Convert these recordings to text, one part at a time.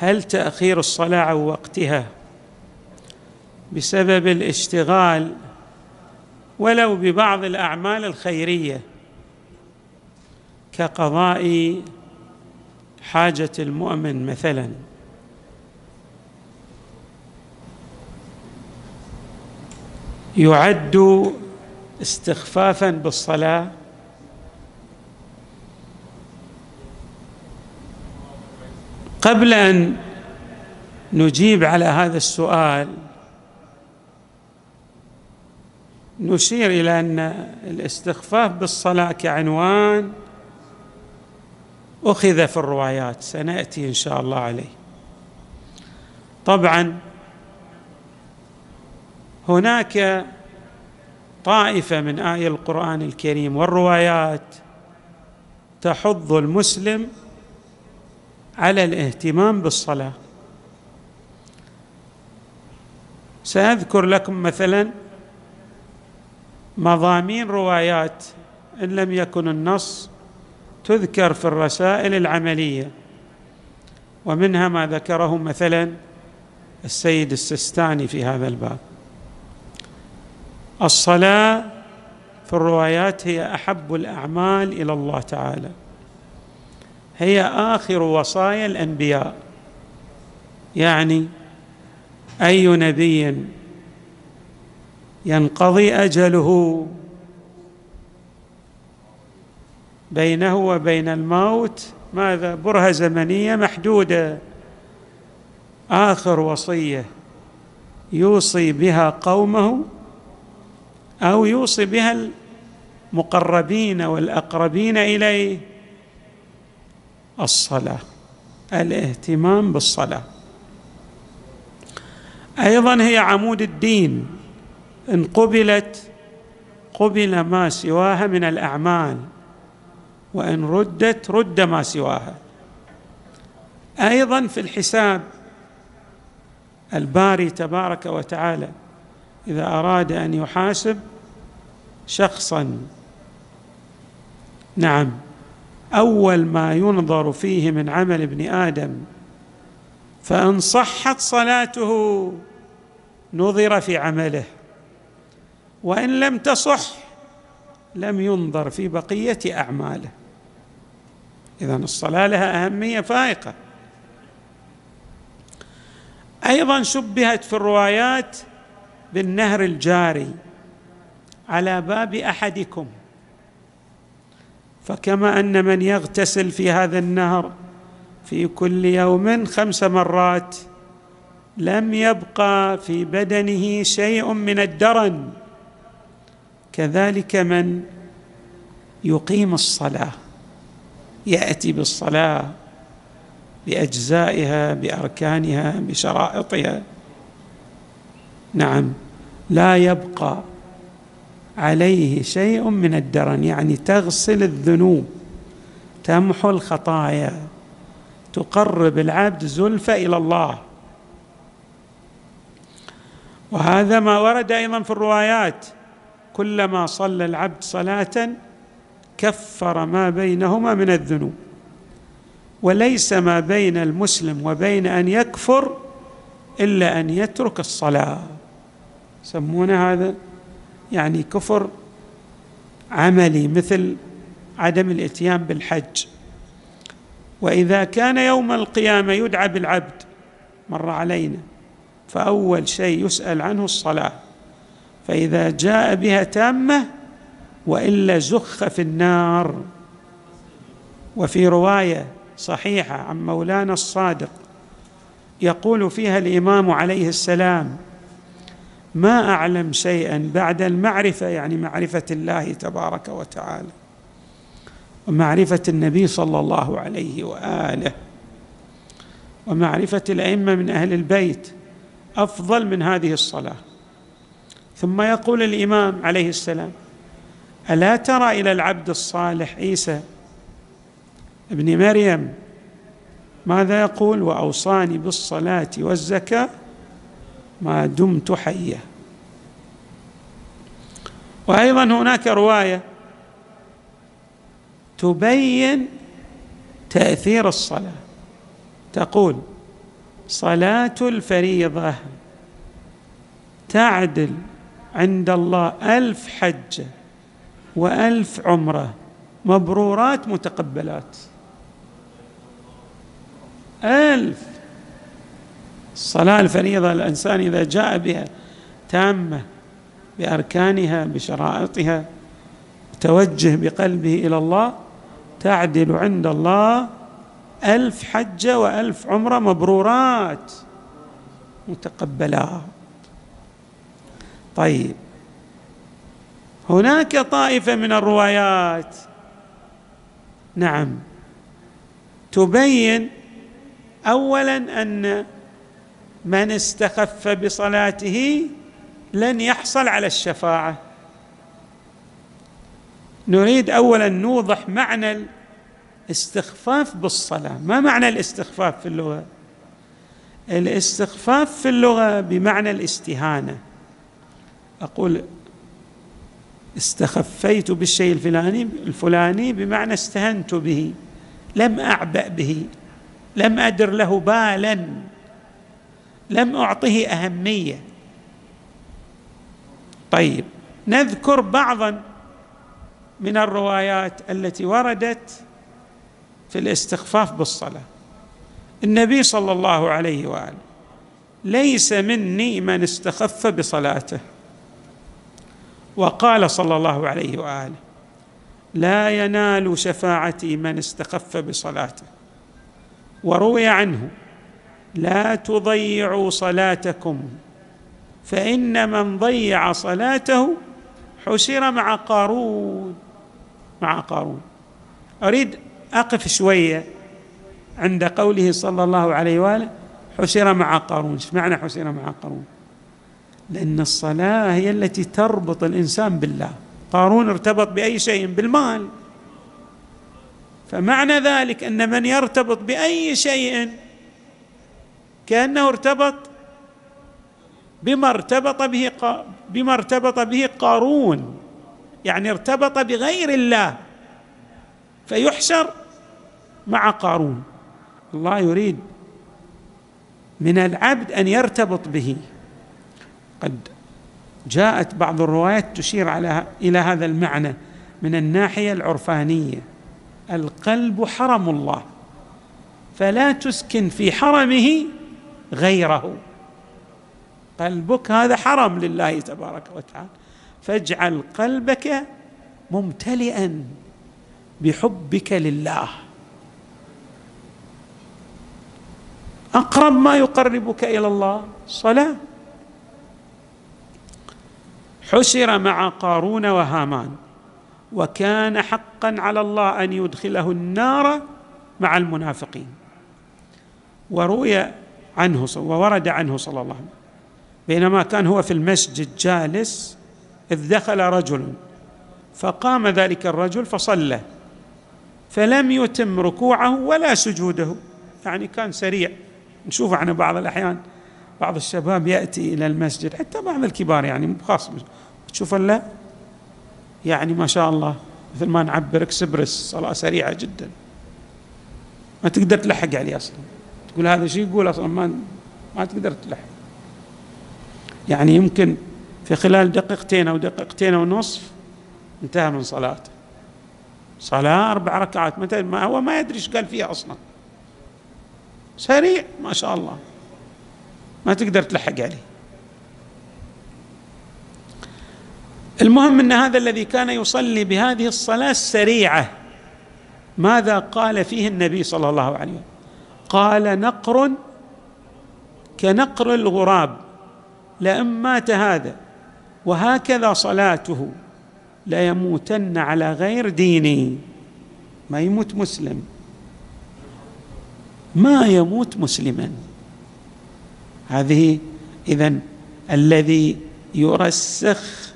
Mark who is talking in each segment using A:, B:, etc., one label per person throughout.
A: هل تأخير الصلاة عن وقتها بسبب الاشتغال ولو ببعض الأعمال الخيرية كقضاء حاجة المؤمن مثلا؟ يعد استخفافا بالصلاة قبل أن نجيب على هذا السؤال نشير إلى أن الاستخفاف بالصلاة كعنوان أخذ في الروايات سنأتي إن شاء الله عليه. طبعا هناك طائفة من اي القرآن الكريم والروايات تحض المسلم على الاهتمام بالصلاة. سأذكر لكم مثلا مضامين روايات إن لم يكن النص تذكر في الرسائل العملية ومنها ما ذكره مثلا السيد السستاني في هذا الباب. الصلاة في الروايات هي أحب الأعمال إلى الله تعالى. هي آخر وصايا الأنبياء. يعني أي نبي ينقضي أجله بينه وبين الموت؟ ماذا؟ برهة زمنية محدودة. آخر وصية يوصي بها قومه أو يوصي بها المقربين والأقربين إليه. الصلاة الاهتمام بالصلاة. أيضا هي عمود الدين إن قبلت قبل ما سواها من الأعمال وإن ردت رد ما سواها. أيضا في الحساب الباري تبارك وتعالى إذا أراد أن يحاسب شخصا. نعم. أول ما ينظر فيه من عمل ابن آدم فإن صحت صلاته نظر في عمله وإن لم تصح لم ينظر في بقية أعماله. اذا الصلاة لها أهمية فائقة. أيضا شبهت في الروايات بالنهر الجاري على باب أحدكم. فكما أن من يغتسل في هذا النهر في كل يوم خمس مرات لم يبقى في بدنه شيء من الدرن. كذلك من يقيم الصلاة يأتي بالصلاة بأجزائها بأركانها بشرائطها. نعم لا يبقى عليه شيء من الدرن يعني تغسل الذنوب تمحو الخطايا تقرب العبد زلفى إلى الله. وهذا ما ورد أيضا في الروايات كلما صلى العبد صلاة كفر ما بينهما من الذنوب. وليس ما بين المسلم وبين أن يكفر إلا أن يترك الصلاة. يسمون هذا؟ يعني كفر عملي مثل عدم الاتيان بالحج. وإذا كان يوم القيامة يدعى بالعبد مر علينا فأول شيء يسأل عنه الصلاة. فإذا جاء بها تامة وإلا زخ في النار. وفي رواية صحيحة عن مولانا الصادق يقول فيها الإمام عليه السلام ما أعلم شيئا بعد المعرفة يعني معرفة الله تبارك وتعالى ومعرفة النبي صلى الله عليه وآله ومعرفة الأئمة من أهل البيت أفضل من هذه الصلاة. ثم يقول الإمام عليه السلام ألا ترى إلى العبد الصالح عيسى ابن مريم ماذا يقول؟ وأوصاني بالصلاة والزكاة ما دمت حيا. وأيضا هناك رواية تبين تأثير الصلاة. تقول صلاة الفريضة تعدل عند الله ألف حجه وألف عمرة مبرورات متقبلات. ألف الصلاة الفريضة الإنسان إذا جاء بها تامة بأركانها بشرائطها توجه بقلبه إلى الله تعدل عند الله ألف حجة وألف عمرة مبرورات متقبلات. طيب. هناك طائفة من الروايات. نعم. تبين اولا أن من استخف بصلاته لن يحصل على الشفاعة. نريد اولا نوضح معنى الاستخفاف بالصلاة. ما معنى الاستخفاف في اللغة؟ الاستخفاف في اللغة بمعنى الاستهانة. أقول استخفيت بالشيء الفلاني الفلاني بمعنى استهنت به لم أعبأ به لم أدر له بالا. لم أعطه أهمية. طيب نذكر بعضا من الروايات التي وردت في الاستخفاف بالصلاة. النبي صلى الله عليه وآله ليس مني من استخف بصلاته. وقال صلى الله عليه وآله لا ينال شفاعتي من استخف بصلاته. وروي عنه لا تضيعوا صلاتكم فإن من ضيع صلاته حشر مع قارون مع قارون. أريد أقف شوية عند قوله صلى الله عليه وآله حشر مع قارون. إيش معنى حشر مع قارون؟ لأن الصلاة هي التي تربط الإنسان بالله. قارون ارتبط بأي شيء؟ بالمال. فمعنى ذلك أن من يرتبط بأي شيء كأنه ارتبط بما ارتبط به بما ارتبط به قارون. يعني ارتبط بغير الله. فيحشر مع قارون. الله يريد من العبد أن يرتبط به. قد جاءت بعض الروايات تشير على إلى هذا المعنى من الناحية العرفانية. القلب حرم الله. فلا تسكن في حرمه غيره. قلبك هذا حرم لله تبارك وتعالى. فاجعل قلبك ممتلئا بحبك لله. أقرب ما يقربك إلى الله صلاة. حشر مع قارون وهامان وكان حقا على الله أن يدخله النار مع المنافقين. وروي عنه وورد عنه صلى الله عليه وسلم. بينما كان هو في المسجد جالس إذ دخل رجل فقام ذلك الرجل فصلى فلم يتم ركوعه ولا سجوده. يعني كان سريع. نشوف عن بعض الأحيان بعض الشباب يأتي إلى المسجد حتى بعض الكبار يعني خاص تشوف لا؟ يعني ما شاء الله مثل ما نعبر اكسبرس صلاة سريعة جدا. ما تقدر تلحق عليه أصلا. تقول هذا شيء يقول أصلا ما ما تقدر تلحق يعني يمكن في خلال دقيقتين أو دقيقتين ونصف انتهى من صلاته. صلاة أربع ركعات. متى ما هو ما يدري إيش قال فيها أصلا. سريع ما شاء الله. ما تقدر تلحق عليه. المهم إن هذا الذي كان يصلي بهذه الصلاة السريعة ماذا قال فيه النبي صلى الله عليه وسلم؟ قال نقر كنقر الغراب لئن مات هذا وهكذا صلاته ليموتن على غير ديني. ما يموت مسلم. ما يموت مسلما. هذه اذا الذي يرسخ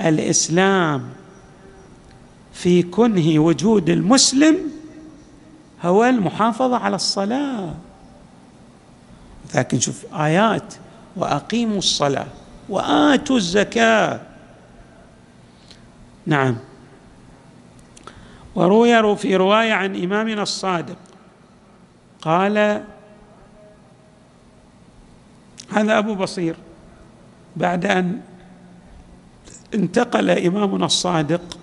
A: الإسلام في كنه وجود المسلم هو المحافظه على الصلاة. لكن شوف آيات وأقيموا الصلاة وآتوا الزكاة. نعم. وروي في رواية عن إمامنا الصادق قال هذا أبو بصير. بعد أن انتقل إمامنا الصادق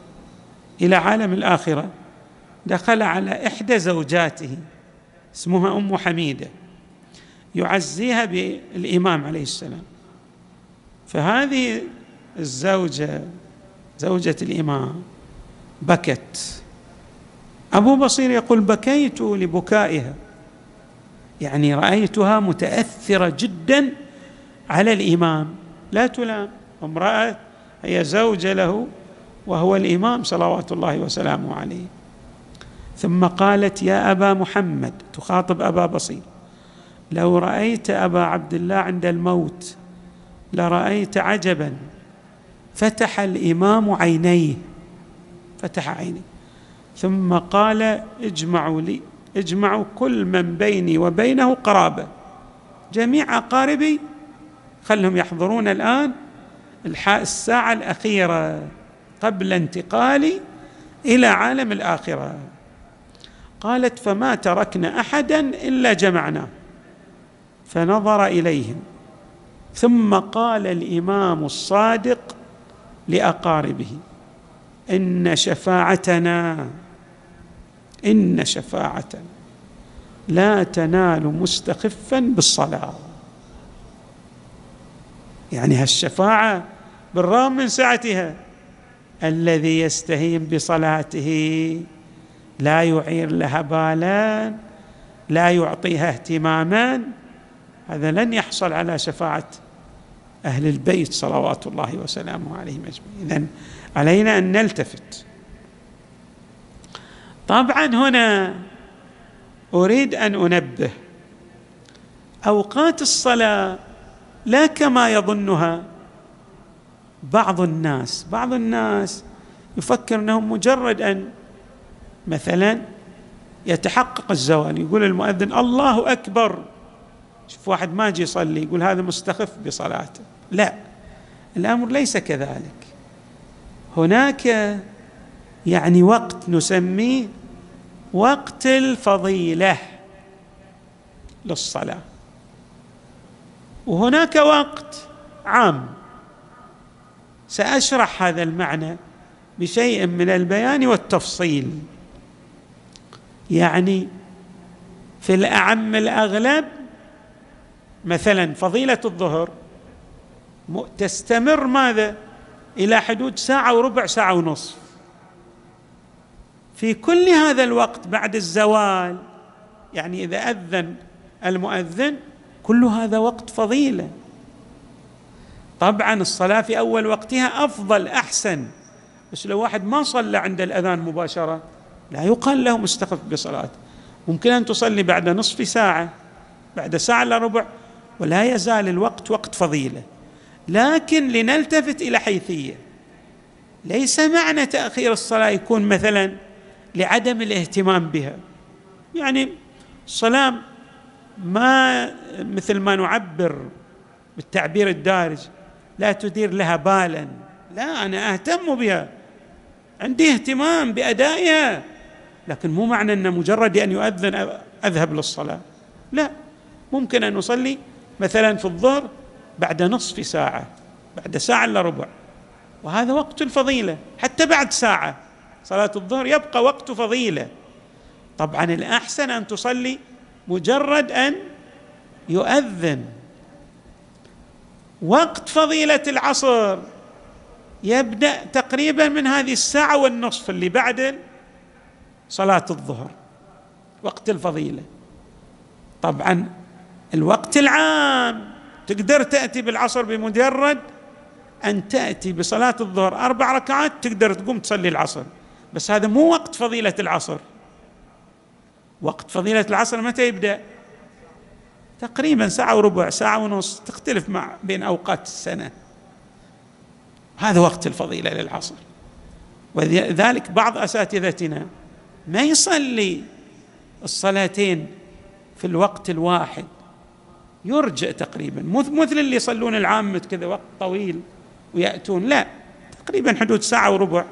A: إلى عالم الآخرة دخل على إحدى زوجاته اسمها أم حميدة يعزيها بالإمام عليه السلام. فهذه الزوجة زوجة الإمام بكت. أبو بصير يقول بكيت لبكائها. يعني رأيتها متأثرة جدا على الإمام. لا تلام امرأة هي زوجة له وهو الإمام صلوات الله وسلامه عليه. ثم قالت يا أبا محمد تخاطب أبا بصير لو رأيت أبا عبد الله عند الموت لرأيت عجبا فتح الإمام عينيه فتح عينيه ثم قال اجمعوا لي اجمعوا كل من بيني وبينه قرابة جميع أقاربي خلهم يحضرون الآن الساعة الأخيرة قبل انتقالي إلى عالم الآخرة. قالت فما تركنا أحدا إلا جمعناه فنظر إليهم. ثم قال الإمام الصادق لأقاربه إن شفاعتنا إن شفاعتنا لا تنال مستخفا بالصلاة. يعني هالشفاعة بالرغم من سعتها الذي يستهين بصلاته لا يعير لها بالا لا يعطيها اهتماما. هذا لن يحصل على شفاعة أهل البيت صلوات الله وسلامه عليهم أجمعين. اذا علينا أن نلتفت. طبعا هنا أريد أن أنبه أوقات الصلاة لا كما يظنها بعض الناس. بعض الناس يفكر انهم مجرد أن مثلا يتحقق الزوال يقول المؤذن الله أكبر. شوف واحد ما يجي يصلي يقول هذا مستخف بصلاته. لا الأمر ليس كذلك. هناك يعني وقت نسميه وقت الفضيلة للصلاة. وهناك وقت عام. سأشرح هذا المعنى بشيء من البيان والتفصيل. يعني في الأعم الأغلب مثلا فضيلة الظهر تستمر ماذا؟ إلى حدود ساعة وربع ساعة ونصف في كل هذا الوقت بعد الزوال يعني إذا أذن المؤذن كل هذا وقت فضيلة. طبعا الصلاة في أول وقتها أفضل أحسن. بس لو واحد ما صلى عند الأذان مباشرة لا يقال له مستخف بصلاة ممكن أن تصلي بعد نصف ساعة بعد ساعة إلا ربع ولا يزال الوقت وقت فضيلة. لكن لنلتفت إلى حيثية. ليس معنى تأخير الصلاة يكون مثلا لعدم الاهتمام بها. يعني الصلاة ما مثل ما نعبر بالتعبير الدارج لا تدير لها بالا. لا أنا أهتم بها. عندي اهتمام بأدائها. لكن مو معنى ان مجرد أن يؤذن أذهب للصلاة. لا. ممكن أن أصلي مثلا في الظهر بعد نصف ساعة بعد ساعة إلا ربع. وهذا وقت الفضيلة حتى بعد ساعة. صلاة الظهر يبقى وقت فضيلة. طبعا الأحسن أن تصلي مجرد أن يؤذن. وقت فضيلة العصر. يبدأ تقريبا من هذه الساعة والنصف اللي بعد صلاة الظهر وقت الفضيلة. طبعا الوقت العام تقدر تأتي بالعصر بمجرد أن تأتي بصلاة الظهر أربع ركعات تقدر تقوم تصلي العصر. بس هذا مو وقت فضيلة العصر. وقت فضيلة العصر متى يبدأ؟ تقريبا ساعة وربع ساعة ونص تختلف مع بين أوقات السنة. هذا وقت الفضيلة للعصر. ولذلك بعض أساتذتنا. ما يصلي الصلاتين في الوقت الواحد؟ يرجع تقريبا. مثل اللي يصلون العامة كذا وقت طويل ويأتون. لا تقريبا حدود ساعة وربع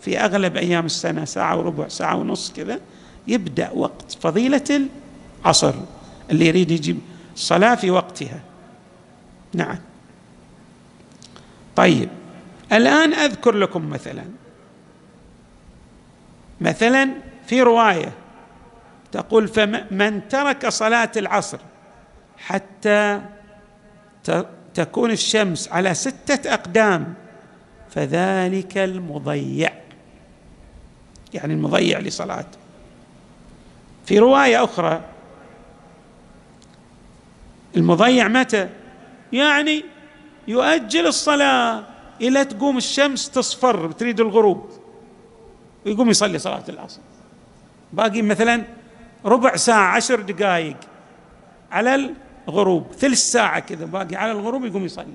A: في أغلب أيام السنة ساعة وربع ساعة ونص كذا يبدأ وقت فضيلة العصر اللي يريد يجيب الصلاة في وقتها. نعم. طيب الآن أذكر لكم مثلا مثلا في رواية تقول فمن ترك صلاة العصر حتى تكون الشمس على ستة أقدام فذلك المضيع. يعني المضيع لصلاته. في رواية أخرى المضيع متى؟ يعني يؤجل الصلاة إلى تقوم الشمس تصفر تريد الغروب. ويقوم يصلي صلاة العصر. باقي مثلا ربع ساعة عشر دقائق على الغروب ثلث ساعة كذا باقي على الغروب يقوم يصلي.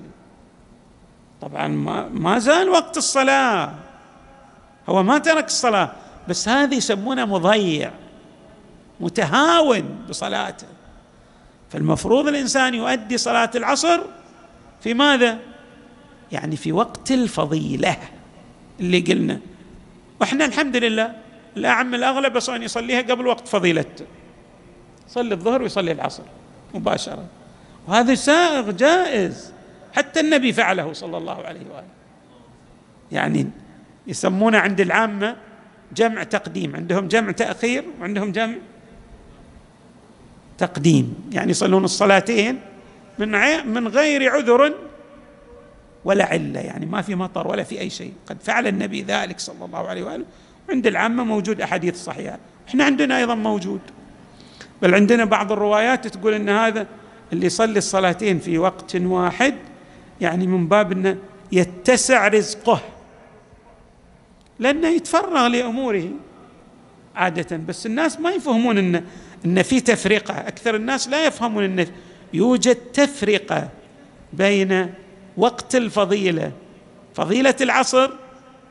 A: طبعا ما, ما زال وقت الصلاة. هو ما ترك الصلاة بس هذه يسمونه مضيع متهاون بصلاته. فالمفروض الإنسان يؤدي صلاة العصر في ماذا؟ يعني في وقت الفضيلة اللي قلنا. وإحنا الحمد لله الأعم الأغلب أن يصليها قبل وقت فضيلته يصلي الظهر ويصلي العصر مباشرة. وهذا سائغ جائز. حتى النبي فعله صلى الله عليه وآله. يعني يسمونه عند العامة جمع تقديم. عندهم جمع تأخير وعندهم جمع تقديم. يعني يصلون الصلاتين من من غير عذر ولا علة يعني ما في مطر ولا في أي شيء. قد فعل النبي ذلك صلى الله عليه وآله. عند العامة موجود أحاديث صحيحة. إحنا عندنا أيضا موجود. بل عندنا بعض الروايات تقول إن هذا اللي يصلي الصلاتين في وقت واحد يعني من باب إنه يتسع رزقه. لأنه يتفرغ لأموره عادة. بس الناس ما يفهمون إن إن في تفرقة. أكثر الناس لا يفهمون إن يوجد تفرقة بين وقت الفضيلة. فضيلة العصر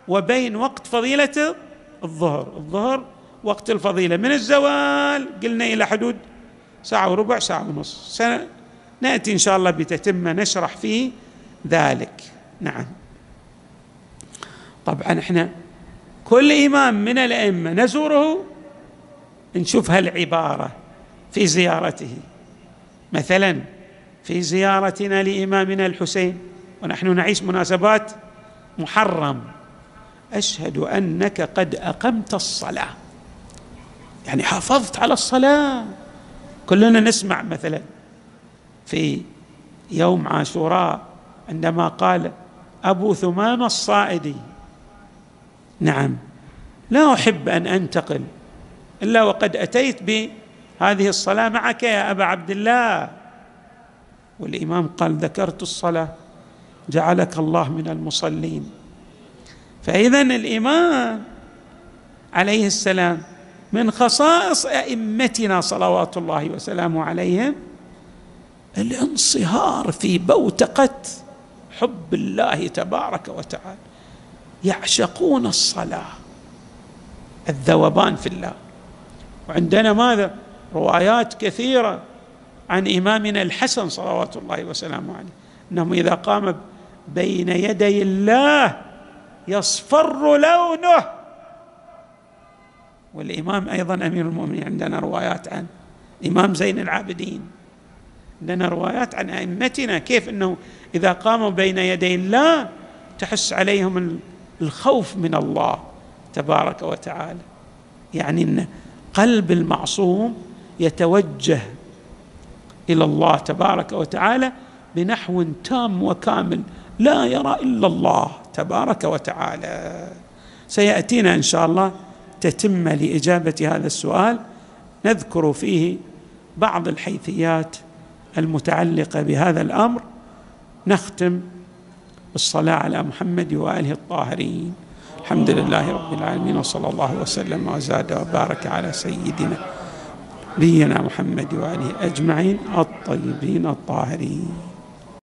A: وبين وقت فضيلة الظهر. الظهر وقت الفضيلة. من الزوال قلنا إلى حدود ساعة وربع ساعة ونص. نأتي إن شاء الله بتتمه نشرح فيه ذلك. نعم. طبعا إحنا كل إمام من الأئمة نزوره نشوف هالعبارة في زيارته. مثلا في زيارتنا لإمامنا الحسين. ونحن نعيش مناسبات محرم. أشهد أنك قد أقمت الصلاة. يعني حافظت على الصلاة. كلنا نسمع مثلا في يوم عاشوراء عندما قال أبو ثمان الصائدي نعم لا أحب أن أنتقل إلا وقد أتيت بهذه الصلاة معك يا أبا عبد الله. والإمام قال ذكرت الصلاة. جعلك الله من المصلين. فاذا الامام عليه السلام من خصائص أئمتنا صلوات الله وسلامه عليهم الانصهار في بوتقة حب الله تبارك وتعالى. يعشقون الصلاة الذوبان في الله. وعندنا ماذا؟ روايات كثيرة عن إمامنا الحسن صلوات الله وسلامه عليه. انه إذا قام بين يدي الله يصفر لونه. والإمام أيضا أمير المؤمنين عندنا روايات عن الامام زين العابدين عندنا روايات عن أئمتنا كيف إنه إذا قاموا بين يدي الله تحس عليهم الخوف من الله تبارك وتعالى. يعني إن قلب المعصوم يتوجه إلى الله تبارك وتعالى بنحو تام وكامل. لا يرى إلا الله تبارك وتعالى. سيأتينا إن شاء الله تتمه لإجابة هذا السؤال. نذكر فيه بعض الحيثيات المتعلقة بهذا الأمر. نختم بالصلاة على محمد وآله الطاهرين. الحمد لله رب العالمين وصلى الله وسلم وزاد وبارك على سيدنا نبينا محمد وآله أجمعين الطيبين الطاهرين.